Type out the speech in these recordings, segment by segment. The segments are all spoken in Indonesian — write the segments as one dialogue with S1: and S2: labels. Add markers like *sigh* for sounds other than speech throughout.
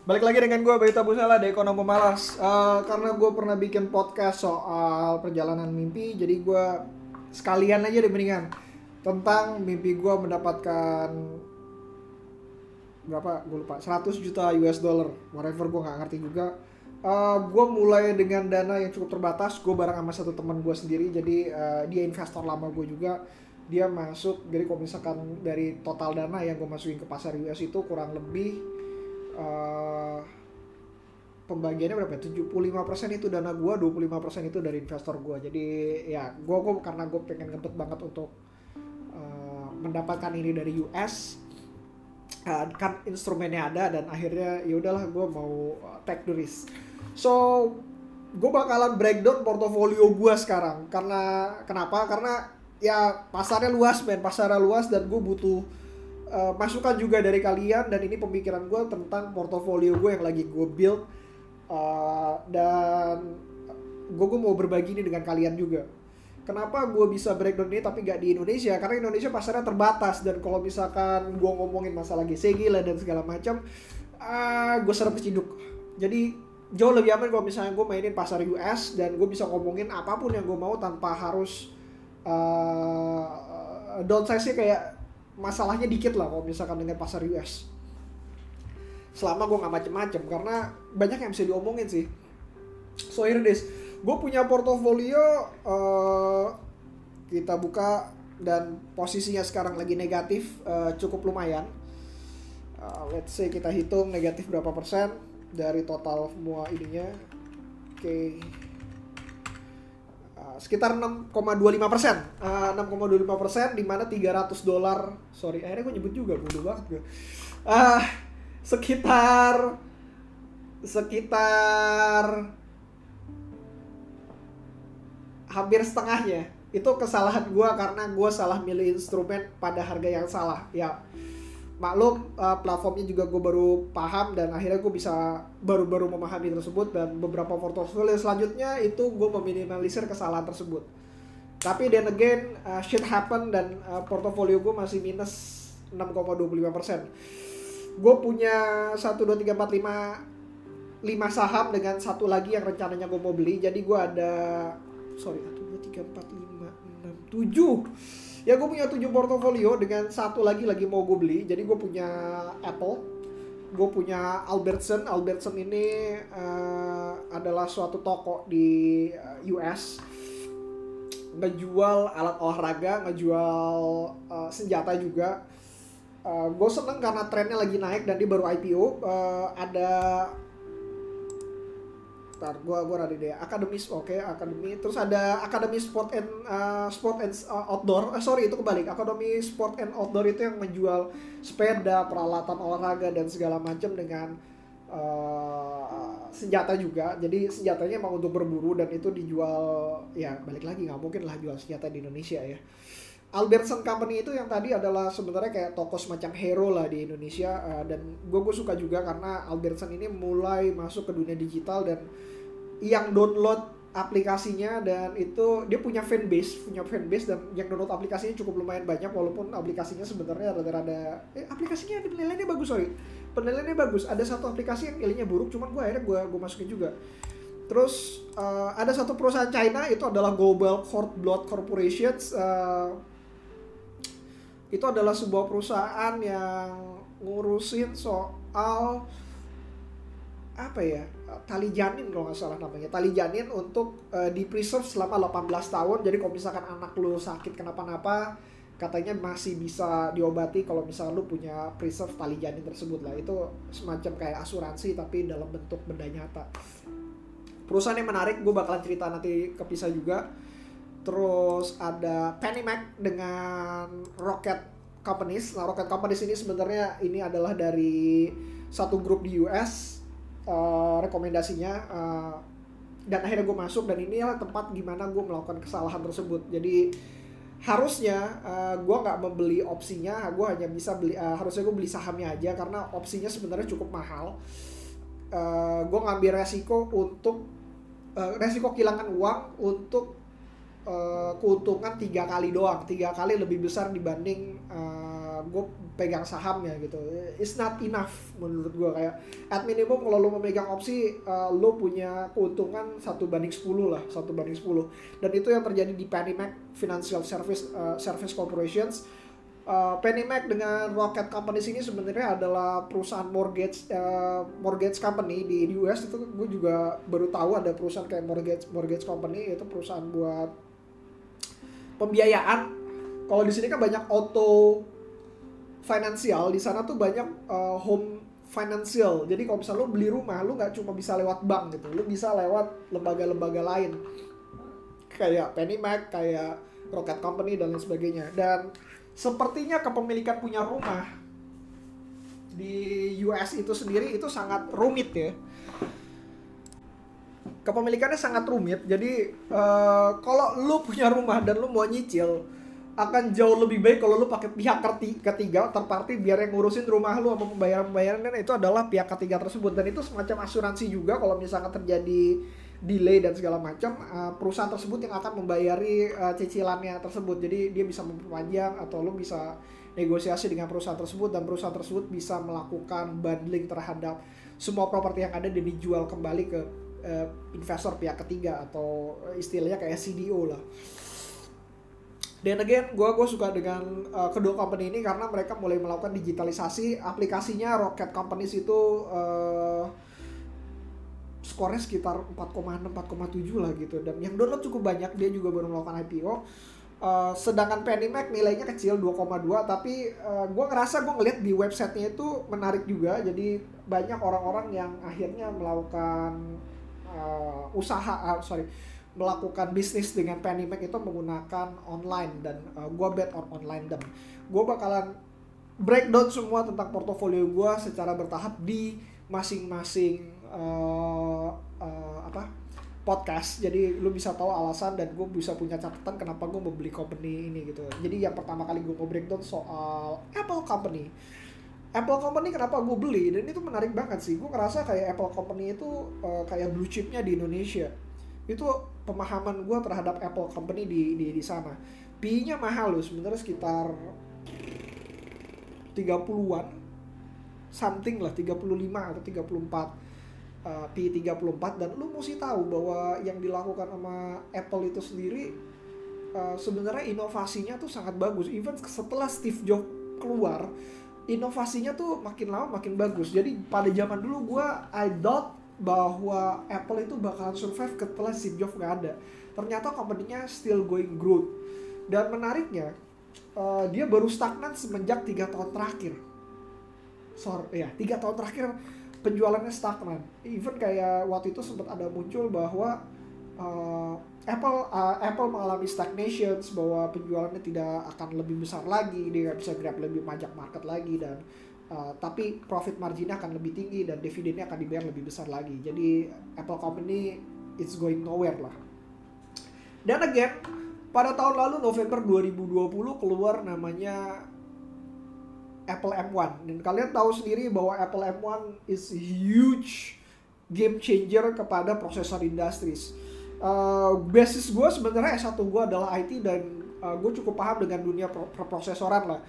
S1: Balik lagi dengan gue Bayu Tabusala di Ekonomi Malas. Eh, Karena gue pernah bikin podcast soal perjalanan mimpi Jadi gue sekalian aja deh mendingan Tentang mimpi gue mendapatkan Berapa? Gue lupa. 100 juta US dollar. Whatever gue gak ngerti juga. Eh, Gue mulai dengan dana yang cukup terbatas. Gue bareng sama satu teman gue sendiri. Jadi eh, dia investor lama gue juga. Dia masuk Jadi kalau misalkan dari total dana yang gue masukin ke pasar US itu kurang lebih eh pembagiannya berapa? ya? 75% itu dana gua, 25% itu dari investor gua. Jadi ya gua gua karena gue pengen ngebet banget untuk eh, mendapatkan ini dari US eh, kan instrumennya ada dan akhirnya ya udahlah gua mau take the risk. So gue bakalan breakdown portofolio gua sekarang karena kenapa? Karena ya pasarnya luas men, pasarnya luas dan gue butuh uh, masukan juga dari kalian dan ini pemikiran gue tentang portofolio gue yang lagi gue build Uh, dan gue gue mau berbagi ini dengan kalian juga. Kenapa gue bisa breakdown ini tapi gak di Indonesia? Karena Indonesia pasarnya terbatas dan kalau misalkan gue ngomongin masalah GCG lah dan segala macam, uh, gue serap ciduk. Jadi jauh lebih aman kalau misalnya gue mainin pasar US dan gue bisa ngomongin apa pun yang gue mau tanpa harus uh, downsize-nya kayak masalahnya dikit lah kalau misalkan dengan pasar US selama gue nggak macem-macem karena banyak yang bisa diomongin sih. So here it is. Gue punya portofolio uh, kita buka dan posisinya sekarang lagi negatif uh, cukup lumayan. Uh, let's say kita hitung negatif berapa persen dari total semua ininya. Oke. okay. Sekitar 6,25 persen, uh, 6,25 persen, di mana 300 dolar, sorry, akhirnya gue nyebut juga, bodoh banget gue. Uh, sekitar sekitar hampir setengahnya. Itu kesalahan gue karena gue salah milih instrumen pada harga yang salah. Ya maklum uh, platformnya juga gue baru paham dan akhirnya gue bisa baru-baru memahami tersebut dan beberapa portofolio selanjutnya itu gue meminimalisir kesalahan tersebut. Tapi then again uh, shit happen dan uh, portofolio gue masih minus 6,25 persen. Gue punya satu dua tiga empat lima lima saham dengan satu lagi yang rencananya gue mau beli. Jadi gue ada sorry satu dua tiga empat lima enam tujuh ya gue punya tujuh portofolio dengan satu lagi lagi mau gue beli. Jadi gue punya Apple gue punya Albertson. Albertson ini uh, adalah suatu toko di uh, US ngejual alat olahraga ngejual uh, senjata juga. Uh, gue seneng karena trennya lagi naik dan dia baru IPO uh, ada Ntar gua gua ada deh. Academy oke okay, Academy. Terus ada Academy Sport and uh, Sport and uh, Outdoor. Eh, sorry itu kebalik. Academy Sport and Outdoor itu yang menjual sepeda peralatan olahraga dan segala macam dengan uh, senjata juga. Jadi senjatanya emang untuk berburu dan itu dijual ya balik lagi nggak mungkin lah jual senjata di Indonesia ya. Albertson Company itu yang tadi adalah sebenarnya kayak toko semacam hero lah di Indonesia uh, dan gue gue suka juga karena Albertson ini mulai masuk ke dunia digital dan yang download aplikasinya dan itu dia punya fanbase punya fanbase dan yang download aplikasinya cukup lumayan banyak walaupun aplikasinya sebenarnya rada-rada eh aplikasinya penilaiannya bagus sorry. Penilaiannya bagus. Ada satu aplikasi yang nilainya buruk cuman gue akhirnya gue gue masukin juga. Terus uh, ada satu perusahaan China itu adalah Global Cord Blood Corporations uh, itu adalah sebuah perusahaan yang ngurusin soal apa ya tali janin kalau nggak salah namanya. Tali janin untuk uh, di preserve selama 18 tahun. Jadi kalau misalkan anak lu sakit kenapa-napa katanya masih bisa diobati kalau misalkan lu punya preserve tali janin tersebut lah. Itu semacam kayak asuransi tapi dalam bentuk benda nyata. Perusahaan yang menarik gue bakalan cerita nanti kepisah juga. Terus ada Penny Mac dengan Rocket Companies. Nah Rocket Companies ini sebenarnya ini adalah dari satu grup di US uh, rekomendasinya uh, dan akhirnya gue masuk dan inilah tempat gimana gue melakukan kesalahan tersebut. Jadi harusnya uh, gue nggak membeli opsinya gue hanya bisa beli uh, harusnya gue beli sahamnya aja karena opsinya sebenarnya cukup mahal. Uh, gue ngambil resiko untuk uh, resiko kehilangan uang untuk uh, keuntungan tiga kali doang tiga kali lebih besar dibanding uh, gue pegang sahamnya gitu. It's not enough menurut gue kayak at minimum kalau lo memegang opsi uh, lo punya keuntungan satu banding 10 lah satu banding 10 dan itu yang terjadi di PennyMac Financial Service uh, Service Corporations. Uh, Penny Mac dengan Rocket Companies ini sebenarnya adalah perusahaan mortgage uh, mortgage company di, di US itu gue juga baru tahu ada perusahaan kayak mortgage mortgage company itu perusahaan buat pembiayaan. Kalau di sini kan banyak auto finansial, di sana tuh banyak uh, home financial. Jadi kalau misalnya lo beli rumah, lo nggak cuma bisa lewat bank gitu, lo bisa lewat lembaga-lembaga lain kayak Penny Mac, kayak Rocket Company dan lain sebagainya. Dan sepertinya kepemilikan punya rumah di US itu sendiri itu sangat rumit ya kepemilikannya sangat rumit jadi uh, kalau lu punya rumah dan lu mau nyicil akan jauh lebih baik kalau lu pakai pihak ketiga terparti biar yang ngurusin rumah lu sama pembayaran-pembayaran itu adalah pihak ketiga tersebut dan itu semacam asuransi juga kalau misalnya terjadi delay dan segala macam uh, perusahaan tersebut yang akan membayari uh, cicilannya tersebut jadi dia bisa memperpanjang atau lo bisa negosiasi dengan perusahaan tersebut dan perusahaan tersebut bisa melakukan bundling terhadap semua properti yang ada dan dijual kembali ke uh, investor pihak ketiga atau istilahnya kayak CDO lah. Dan again, gue gue suka dengan uh, kedua company ini karena mereka mulai melakukan digitalisasi. Aplikasinya Rocket Companies itu uh, skornya sekitar 4,6 4,7 lah gitu. Dan yang download cukup banyak dia juga baru melakukan IPO Uh, sedangkan Penny Mac nilainya kecil 2,2 tapi uh, gue ngerasa gue ngeliat di websitenya itu menarik juga. Jadi banyak orang-orang yang akhirnya melakukan uh, usaha uh, sorry melakukan bisnis dengan Penny Mac itu menggunakan online dan uh, gue bet on online dan gue bakalan breakdown semua tentang portofolio gue secara bertahap di masing-masing uh, uh, apa podcast. Jadi lu bisa tahu alasan dan gue bisa punya catatan kenapa gue mau beli company ini gitu. Jadi yang pertama kali gue mau breakdown soal Apple Company. Apple Company kenapa gue beli? Dan itu menarik banget sih. Gue ngerasa kayak Apple Company itu uh, kayak blue chipnya di Indonesia itu pemahaman gue terhadap Apple Company di di, di sana P-nya mahal loh sebenarnya sekitar 30-an something lah 35 atau 34 uh, P34 dan lu mesti tahu bahwa yang dilakukan sama Apple itu sendiri uh, sebenarnya inovasinya tuh sangat bagus. Even setelah Steve Jobs keluar, inovasinya tuh makin lama makin bagus. Jadi pada zaman dulu gue I doubt bahwa Apple itu bakalan survive setelah Steve Jobs nggak ada. Ternyata company-nya still going growth. Dan menariknya, uh, dia baru stagnan semenjak tiga tahun terakhir. Sorry, ya tiga tahun terakhir penjualannya stagnan. Even kayak waktu itu sempat ada muncul bahwa uh, Apple uh, Apple mengalami stagnation bahwa penjualannya tidak akan lebih besar lagi, dia nggak bisa grab lebih banyak market lagi dan uh, tapi profit marginnya akan lebih tinggi dan dividennya akan dibayar lebih besar lagi. Jadi Apple Company it's going nowhere lah. Dan again, pada tahun lalu November 2020 keluar namanya Apple M1 dan kalian tahu sendiri bahwa Apple M1 is huge game changer kepada prosesor industries. Uh, basis gue sebenarnya S1 gue adalah IT dan uh, gue cukup paham dengan dunia perprosesoran lah.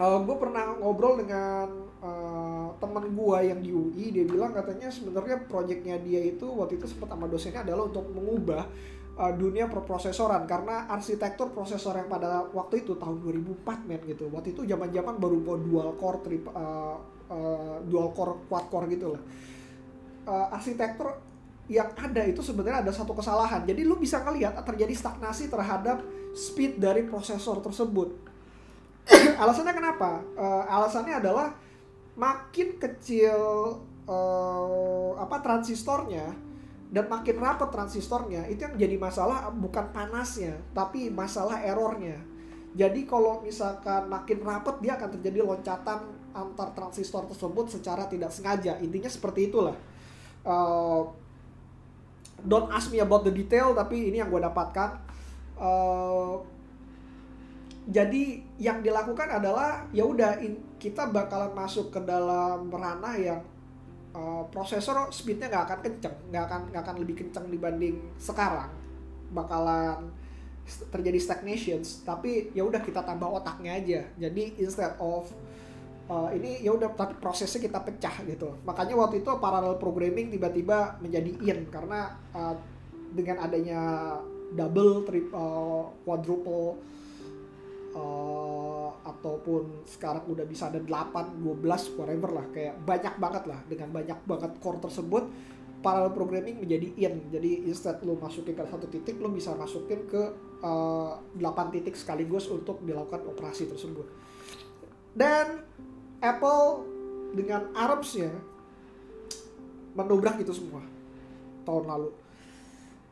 S1: Uh, gue pernah ngobrol dengan uh, teman gue yang di UI, dia bilang katanya sebenarnya proyeknya dia itu waktu itu sempat sama dosennya adalah untuk mengubah uh, dunia perprosesoran. Karena arsitektur prosesor yang pada waktu itu tahun 2004 men gitu. Waktu itu zaman zaman baru mau dual core trip uh, uh, dual core quad core gitu lah. Uh, arsitektur yang ada itu sebenarnya ada satu kesalahan. Jadi lu bisa ngelihat terjadi stagnasi terhadap speed dari prosesor tersebut *coughs* alasannya kenapa? Uh, alasannya adalah makin kecil uh, apa transistornya dan makin rapat transistornya itu yang jadi masalah bukan panasnya tapi masalah errornya. Jadi kalau misalkan makin rapat dia akan terjadi loncatan antar transistor tersebut secara tidak sengaja. Intinya seperti itulah. Uh, don't ask me about the detail tapi ini yang gue dapatkan. Uh, jadi yang dilakukan adalah ya udah kita bakalan masuk ke dalam ranah yang uh, prosesor speednya nggak akan kenceng nggak akan nggak akan lebih kenceng dibanding sekarang. Bakalan terjadi stagnations tapi ya udah kita tambah otaknya aja. Jadi instead of uh, ini ya udah tapi prosesnya kita pecah gitu. Makanya waktu itu parallel programming tiba-tiba menjadi in karena uh, dengan adanya double triple quadruple uh, ataupun sekarang udah bisa ada 8 12 whatever lah. Kayak banyak banget lah. Dengan banyak banget core tersebut parallel programming menjadi in. Jadi instead lo masukin ke satu titik lo bisa masukin ke uh, 8 titik sekaligus untuk dilakukan operasi tersebut. Dan Apple dengan ARMS-nya menobrak itu semua tahun lalu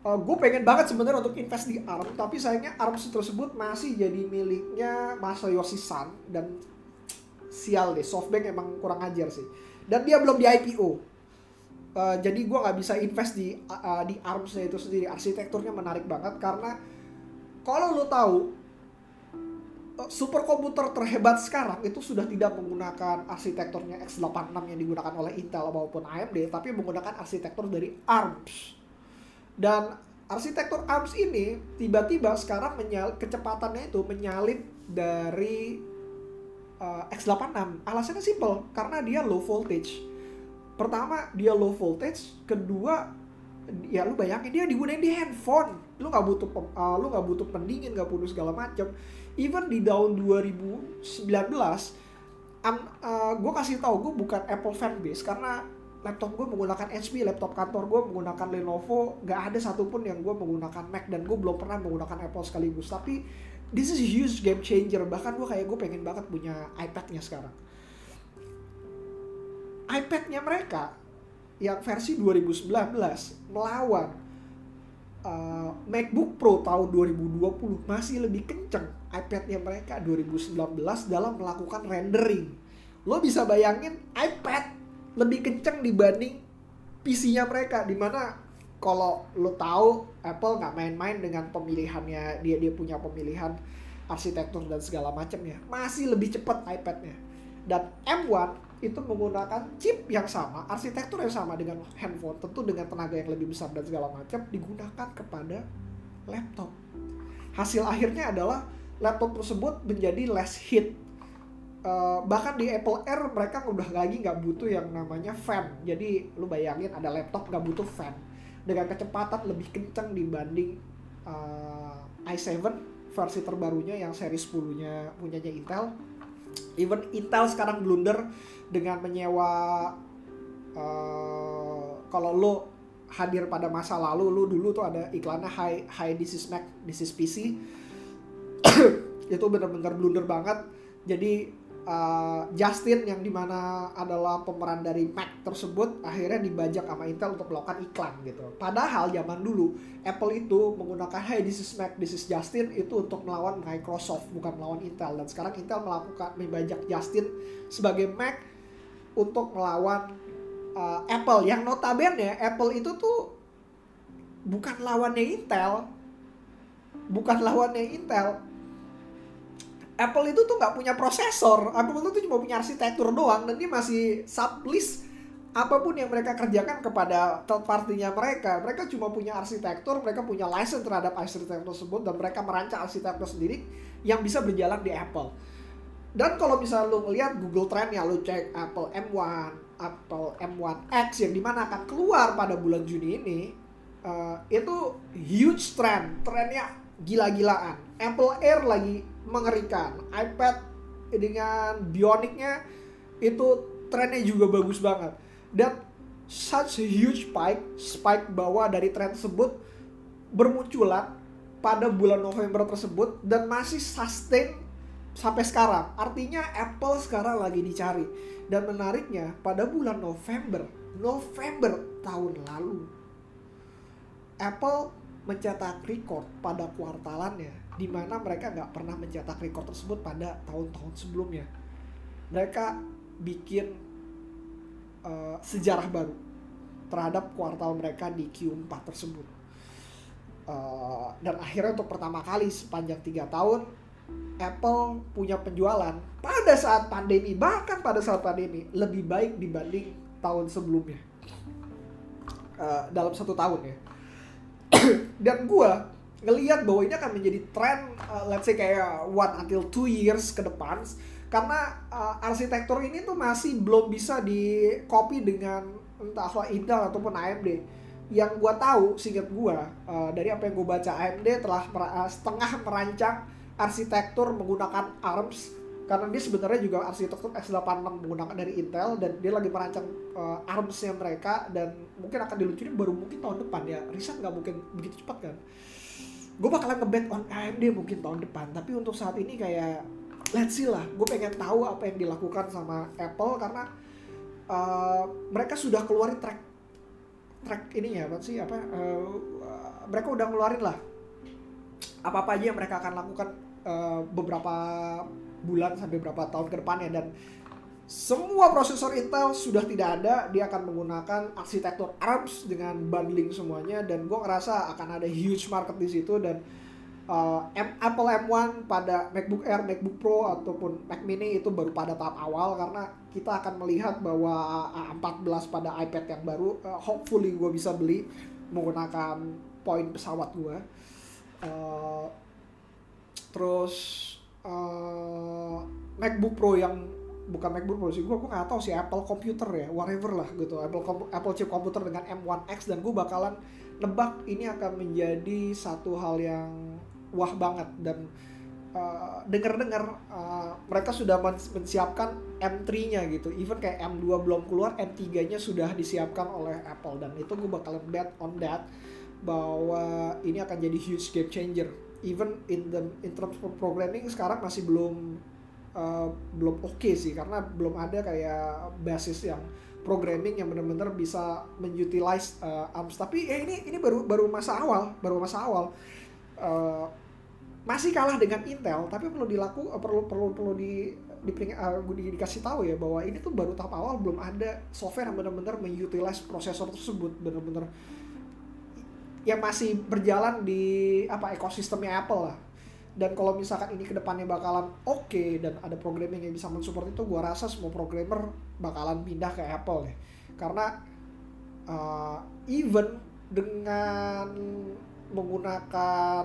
S1: uh, gue pengen banget sebenarnya untuk invest di ARM tapi sayangnya ARMS tersebut masih jadi miliknya Masayoshi Son dan sial deh SoftBank emang kurang ajar sih dan dia belum di IPO Uh, jadi gue nggak bisa invest di uh, di ARMS-nya itu sendiri. Arsitekturnya menarik banget karena kalau lo tahu superkomputer terhebat sekarang itu sudah tidak menggunakan arsitekturnya x86 yang digunakan oleh Intel maupun AMD, tapi menggunakan arsitektur dari ARMS. Dan arsitektur ARMS ini tiba-tiba sekarang menyal kecepatannya itu menyalip dari uh, x86. Alasannya simple, karena dia low voltage. Pertama dia low voltage kedua ya lu bayangin dia digunain di handphone. Lu nggak butuh uh, lu nggak butuh pendingin nggak butuh segala macam even di tahun 2019 um, uh, gue kasih tahu gue bukan Apple fanbase karena laptop gue menggunakan HP laptop kantor gue menggunakan Lenovo nggak ada satupun yang gue menggunakan Mac dan gue belum pernah menggunakan Apple sekaligus. Tapi this is huge game changer. Bahkan gue kayak gue pengen banget punya iPadnya sekarang. iPad-nya mereka yang versi 2019 melawan uh, MacBook Pro tahun 2020 masih lebih kenceng iPad-nya mereka 2019 dalam melakukan rendering. Lo bisa bayangin iPad lebih kenceng dibanding PC-nya mereka di mana kalau lo tahu Apple nggak main-main dengan pemilihannya dia dia punya pemilihan arsitektur dan segala macamnya masih lebih cepat iPad-nya dan M1 itu menggunakan chip yang sama, arsitektur yang sama dengan handphone, tentu dengan tenaga yang lebih besar dan segala macam digunakan kepada laptop. Hasil akhirnya adalah laptop tersebut menjadi less heat. Uh, bahkan di Apple Air mereka udah lagi nggak butuh yang namanya fan. Jadi lu bayangin ada laptop nggak butuh fan dengan kecepatan lebih kencang dibanding uh, i7 versi terbarunya yang seri 10-nya punyanya Intel. Even Intel sekarang blunder dengan menyewa uh, kalau lo hadir pada masa lalu lo dulu tuh ada iklannya high high this is Mac this is PC itu bener-bener blunder banget jadi uh, Justin yang di mana adalah pemeran dari Mac tersebut akhirnya dibajak sama Intel untuk melakukan iklan gitu. Padahal zaman dulu Apple itu menggunakan Hey this is Mac, this is Justin itu untuk melawan Microsoft bukan melawan Intel. Dan sekarang Intel melakukan membajak Justin sebagai Mac untuk melawan uh, Apple. Yang notabene Apple itu tuh bukan lawannya Intel. Bukan lawannya Intel Apple itu tuh nggak punya prosesor. Apple itu tuh cuma punya arsitektur doang dan dia masih sublist apa pun yang mereka kerjakan kepada third party-nya mereka. Mereka cuma punya arsitektur mereka punya license terhadap arsitektur tersebut dan mereka merancang arsitektur sendiri yang bisa berjalan di Apple. Dan kalau misalnya lu ngeliat Google Trend ya lu cek Apple M1, Apple M1X yang di mana akan keluar pada bulan Juni ini, uh, itu huge trend, trennya gila-gilaan. Apple Air lagi mengerikan, iPad dengan Bionicnya itu trennya juga bagus banget. Dan such a huge spike, spike bawah dari tren tersebut bermunculan pada bulan November tersebut dan masih sustain sampai sekarang. Artinya Apple sekarang lagi dicari. Dan menariknya pada bulan November, November tahun lalu, Apple mencetak record pada kuartalannya, di mana mereka nggak pernah mencetak record tersebut pada tahun-tahun sebelumnya. Mereka bikin uh, sejarah baru terhadap kuartal mereka di Q4 tersebut. Uh, dan akhirnya untuk pertama kali sepanjang tiga tahun Apple punya penjualan pada saat pandemi bahkan pada saat pandemi lebih baik dibanding tahun sebelumnya uh, dalam satu tahun ya *coughs* dan gue ngelihat bahwa ini akan menjadi tren uh, let's say kayak one until two years ke depan. Karena uh, arsitektur ini tuh masih belum bisa di copy dengan entahlah Intel ataupun AMD yang gua tahu singkat gua uh, dari apa yang gua baca AMD telah mer setengah merancang arsitektur menggunakan ARMS karena dia sebenarnya juga arsitektur x86 menggunakan dari Intel dan dia lagi merancang uh, ARMS-nya mereka dan mungkin akan diluncurin baru mungkin tahun depan ya. Riset nggak mungkin begitu cepat kan. Gue bakalan ngebet on AMD mungkin tahun depan tapi untuk saat ini kayak let's see lah. Gue pengen tahu apa yang dilakukan sama Apple karena uh, mereka sudah keluarin track track ini ya sih apa uh, mereka udah ngeluarin lah. Apa apa aja yang mereka akan lakukan uh, beberapa bulan sampai beberapa tahun ke depannya dan semua prosesor Intel sudah tidak ada, dia akan menggunakan arsitektur ARMS dengan bundling semuanya dan gue ngerasa akan ada huge market di situ dan uh, Apple M1 pada MacBook Air, MacBook Pro ataupun Mac Mini itu baru pada tahap awal karena kita akan melihat bahwa A14 pada iPad yang baru uh, hopefully gue bisa beli menggunakan poin pesawat gue. Uh, terus uh, MacBook Pro yang bukan MacBook Pro sih gue gue nggak tahu sih Apple computer ya whatever lah gitu Apple Apple chip komputer dengan M1X dan gue bakalan nebak ini akan menjadi satu hal yang wah banget dan uh, dengar-dengar uh, mereka sudah mensiapkan M3-nya gitu even kayak M2 belum keluar M3-nya sudah disiapkan oleh Apple dan itu gue bakalan bet on that bahwa ini akan jadi huge game changer even in the in terms of programming sekarang masih belum uh, belum oke okay sih karena belum ada kayak basis yang programming yang benar-benar bisa menutilize uh, ARMS. Tapi ya ini ini baru baru masa awal baru masa awal. Uh, masih kalah dengan Intel tapi perlu dilaku perlu perlu perlu di di, uh, di dikasih tahu ya bahwa ini tuh baru tahap awal belum ada software yang benar-benar mengutilize prosesor tersebut benar-benar yang masih berjalan di apa ekosistemnya Apple lah. Dan kalau misalkan ini ke depannya bakalan oke okay, dan ada programming yang bisa mensupport itu gue rasa semua programmer bakalan pindah ke Apple deh. Karena uh, even dengan menggunakan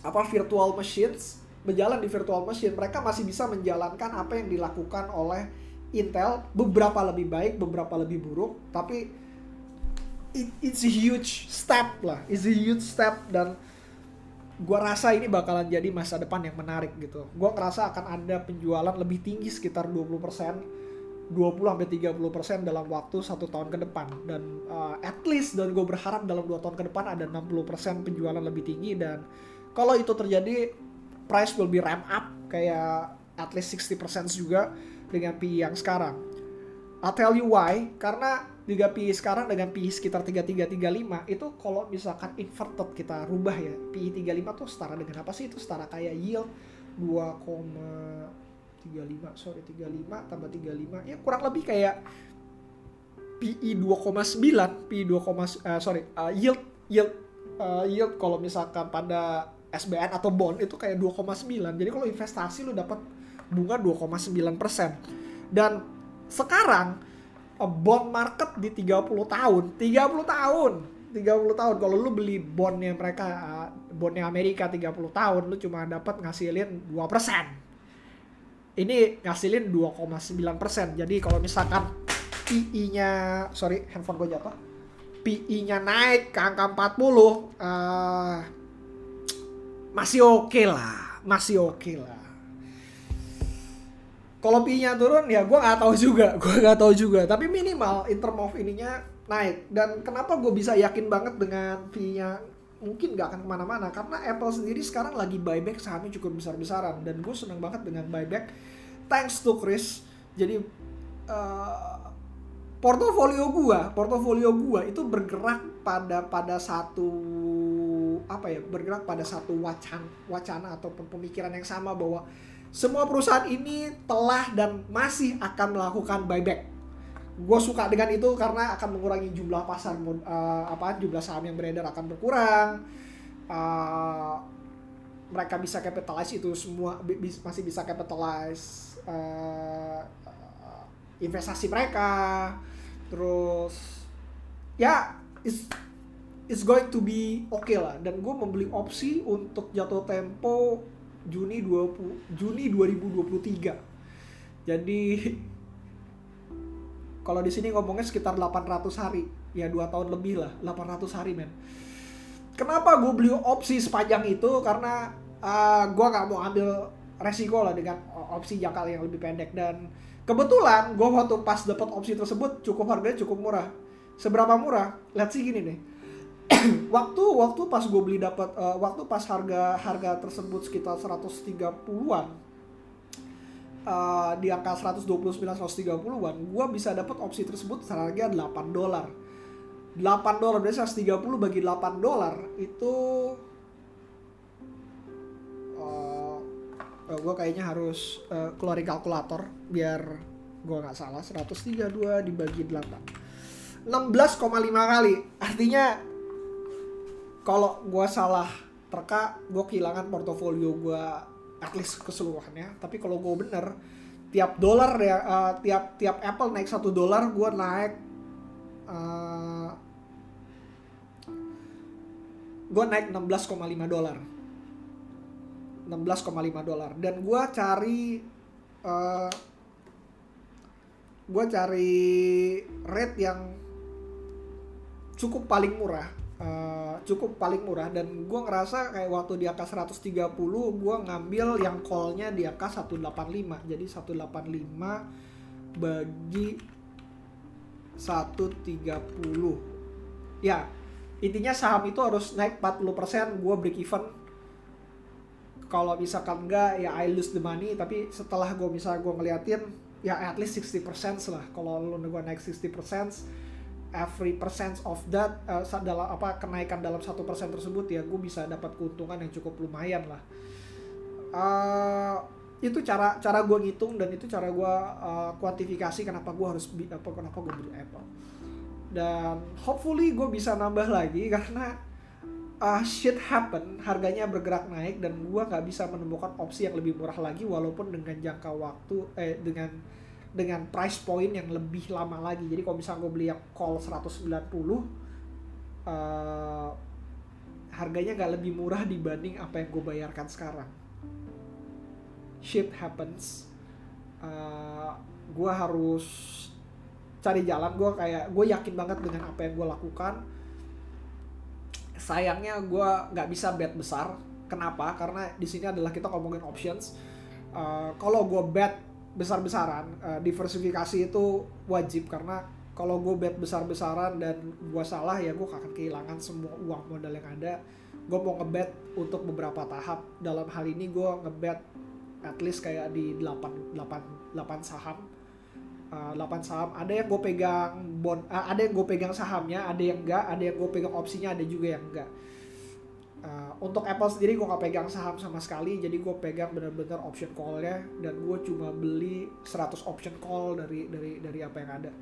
S1: apa virtual machines berjalan di virtual machine mereka masih bisa menjalankan apa yang dilakukan oleh Intel beberapa lebih baik beberapa lebih buruk tapi it, it's a huge step lah it's a huge step dan gue rasa ini bakalan jadi masa depan yang menarik gitu. Gue ngerasa akan ada penjualan lebih tinggi sekitar 20 20 sampai 30 dalam waktu satu tahun ke depan dan uh, at least dan gue berharap dalam dua tahun ke depan ada 60 penjualan lebih tinggi dan kalau itu terjadi price will be ramp up kayak at least 60 juga dengan PI yang sekarang. I'll tell you why karena 3 PI sekarang dengan PI sekitar 3335 itu kalau misalkan inverted kita rubah ya PI 35 tuh setara dengan apa sih? Itu setara kayak yield 2,35 sorry 35 tambah 35 ya kurang lebih kayak PI 2,9 PI 2, uh, sorry uh, yield yield uh, yield kalau misalkan pada SBN atau bond itu kayak 2,9 jadi kalau investasi lu dapat bunga 2,9 persen. Dan sekarang bond market di 30 tahun. 30 tahun. 30 tahun. Kalau lu beli bondnya mereka bondnya Amerika 30 tahun lu cuma dapat ngasilin 2% ini ngasilin 2,9% jadi kalau misalkan PI-nya sorry handphone gue jatuh. PI-nya naik ke angka 40 uh, masih oke okay lah. Masih oke okay lah kalau pi-nya turun ya gue nggak tahu juga *laughs* gue nggak tahu juga. Tapi minimal in ininya naik. Dan kenapa gue bisa yakin banget dengan pi-nya mungkin nggak akan ke mana-mana karena Apple sendiri sekarang lagi buyback sahamnya cukup besar-besaran. Dan gue seneng banget dengan buyback. Thanks to Chris. Jadi uh, portofolio gue portofolio gue itu bergerak pada pada satu apa ya bergerak pada satu wacana wacana ataupun pemikiran yang sama bahwa semua perusahaan ini telah dan masih akan melakukan buyback. Gue suka dengan itu karena akan mengurangi jumlah pasar uh, apa jumlah saham yang beredar akan berkurang. Uh, mereka bisa capitalize itu semua masih bisa capitalize uh, investasi mereka. Terus ya it's going to be okay lah dan gue membeli opsi untuk jatuh tempo Juni 20 Juni 2023 jadi kalau di sini ngomongnya sekitar 800 hari. Ya dua tahun lebih lah 800 hari men. Kenapa gue beli opsi sepanjang itu? Karena uh, gue nggak mau ambil resiko lah dengan opsi jangka yang lebih pendek. Dan kebetulan gue waktu pas dapat opsi tersebut cukup harganya cukup murah. Seberapa murah? Lihat sih gini nih *coughs* waktu waktu pas gue beli dapat uh, waktu pas harga harga tersebut sekitar 130-an uh, di angka 129 130-an gue bisa dapat opsi tersebut seharga 8 dolar. 8 dolar berarti 130 bagi 8 dolar itu uh, uh, gue kayaknya harus uh, keluarin kalkulator biar gue nggak salah 132 dibagi 8 16,5 kali. Artinya kalau gue salah terka gue kehilangan portofolio gue at least keseluruhannya. Tapi kalau gue bener tiap dolar ya uh, tiap tiap Apple naik satu dolar gue naik uh, gue naik 16,5 dolar. 16,5 dolar. Dan gue cari uh, gue cari rate yang cukup paling murah. Uh, cukup paling murah. Dan gue ngerasa kayak waktu di angka 130 gue ngambil yang callnya di angka 185 jadi 185 bagi 130 ya intinya saham itu harus naik 40% gue break even. Kalau misalkan enggak ya I lose the money. Tapi setelah gue misalnya gue ngeliatin ya at least 60% lah. Kalau lu gue naik 60% every percent of that uh, dalam apa kenaikan dalam satu persen tersebut ya gue bisa dapat keuntungan yang cukup lumayan lah. Uh, itu cara cara gue ngitung dan itu cara gue uh, kuantifikasi kenapa gue harus apa kenapa gue beli Apple. Dan hopefully gue bisa nambah lagi karena uh, shit happen harganya bergerak naik dan gue nggak bisa menemukan opsi yang lebih murah lagi walaupun dengan jangka waktu eh dengan dengan price point yang lebih lama lagi. Jadi kalau misalnya gue beli yang call 190 uh, harganya nggak lebih murah dibanding apa yang gue bayarkan sekarang. Shit happens. Uh, gue harus cari jalan. Gue kayak gue yakin banget dengan apa yang gue lakukan. Sayangnya gue nggak bisa bet besar. Kenapa? Karena di sini adalah kita ngomongin options. Uh, kalau gue bet besar-besaran uh, diversifikasi itu wajib karena kalau gue bet besar-besaran dan gue salah ya gue akan kehilangan semua uang modal yang ada. Gue mau ngebet untuk beberapa tahap. Dalam hal ini gue ngebet at least kayak di 8, 8, 8 saham. Uh, eh, 8 saham. Ada yang gue pegang bond uh, ada yang gue pegang sahamnya ada yang enggak ada yang gue pegang opsinya ada juga yang enggak uh, untuk Apple sendiri gue gak pegang saham sama sekali jadi gue pegang bener-bener option call-nya dan gue cuma beli 100 option call dari dari dari apa yang ada.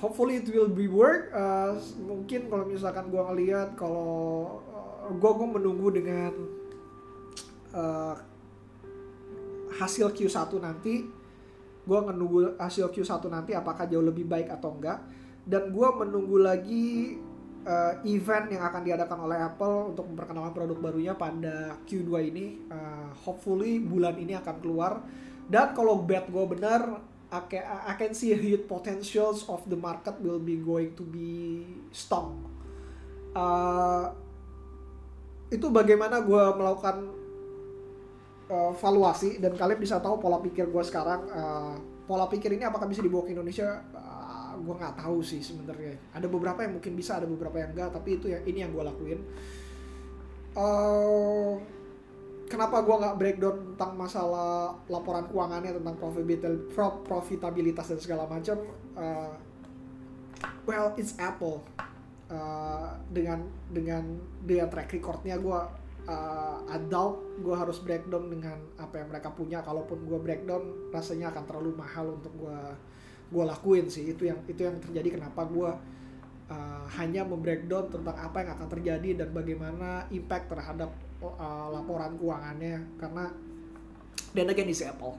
S1: Hopefully it will be work. Uh, mungkin kalau misalkan gue ngeliat kalau uh, gue gue menunggu dengan uh, hasil Q1 nanti gue menunggu hasil Q1 nanti apakah jauh lebih baik atau enggak. Dan gue menunggu lagi uh, event yang akan diadakan oleh Apple untuk memperkenalkan produk barunya pada Q2 ini. Uh, hopefully bulan ini akan keluar. Dan kalau bet gue benar, I can, see huge potentials of the market will be going to be strong. Uh, itu bagaimana gue melakukan uh, valuasi dan kalian bisa tahu pola pikir gue sekarang. Uh, pola pikir ini apakah bisa dibawa ke Indonesia? Gue nggak tahu sih sebenarnya. Ada beberapa yang mungkin bisa ada beberapa yang enggak tapi itu ya ini yang gue lakuin. Uh, kenapa gue nggak breakdown tentang masalah laporan keuangannya tentang profitabilitas dan segala macam? Uh, well it's Apple. Uh, dengan dengan dia track recordnya gue uh, adult gue harus breakdown dengan apa yang mereka punya. Kalaupun gue breakdown rasanya akan terlalu mahal untuk gue gue lakuin sih itu yang itu yang terjadi kenapa gue uh, hanya membreakdown tentang apa yang akan terjadi dan bagaimana impact terhadap uh, laporan keuangannya karena dan again is Apple.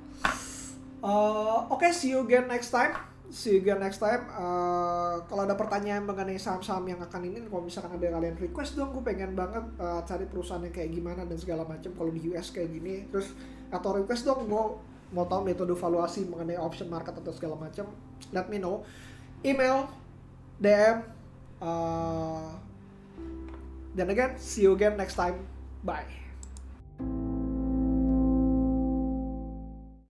S1: Uh, Oke, okay, see you again next time. see you again next time. Uh, kalau ada pertanyaan mengenai saham-saham yang akan ini, kalau misalkan ada kalian request dong, gue pengen banget uh, cari perusahaan yang kayak gimana dan segala macam. Kalau di US kayak gini, terus atau request dong, gue mau tahu metode valuasi mengenai option market atau segala macam. Let me know. Email, DM. Uh, dan again, see you again next time. Bye.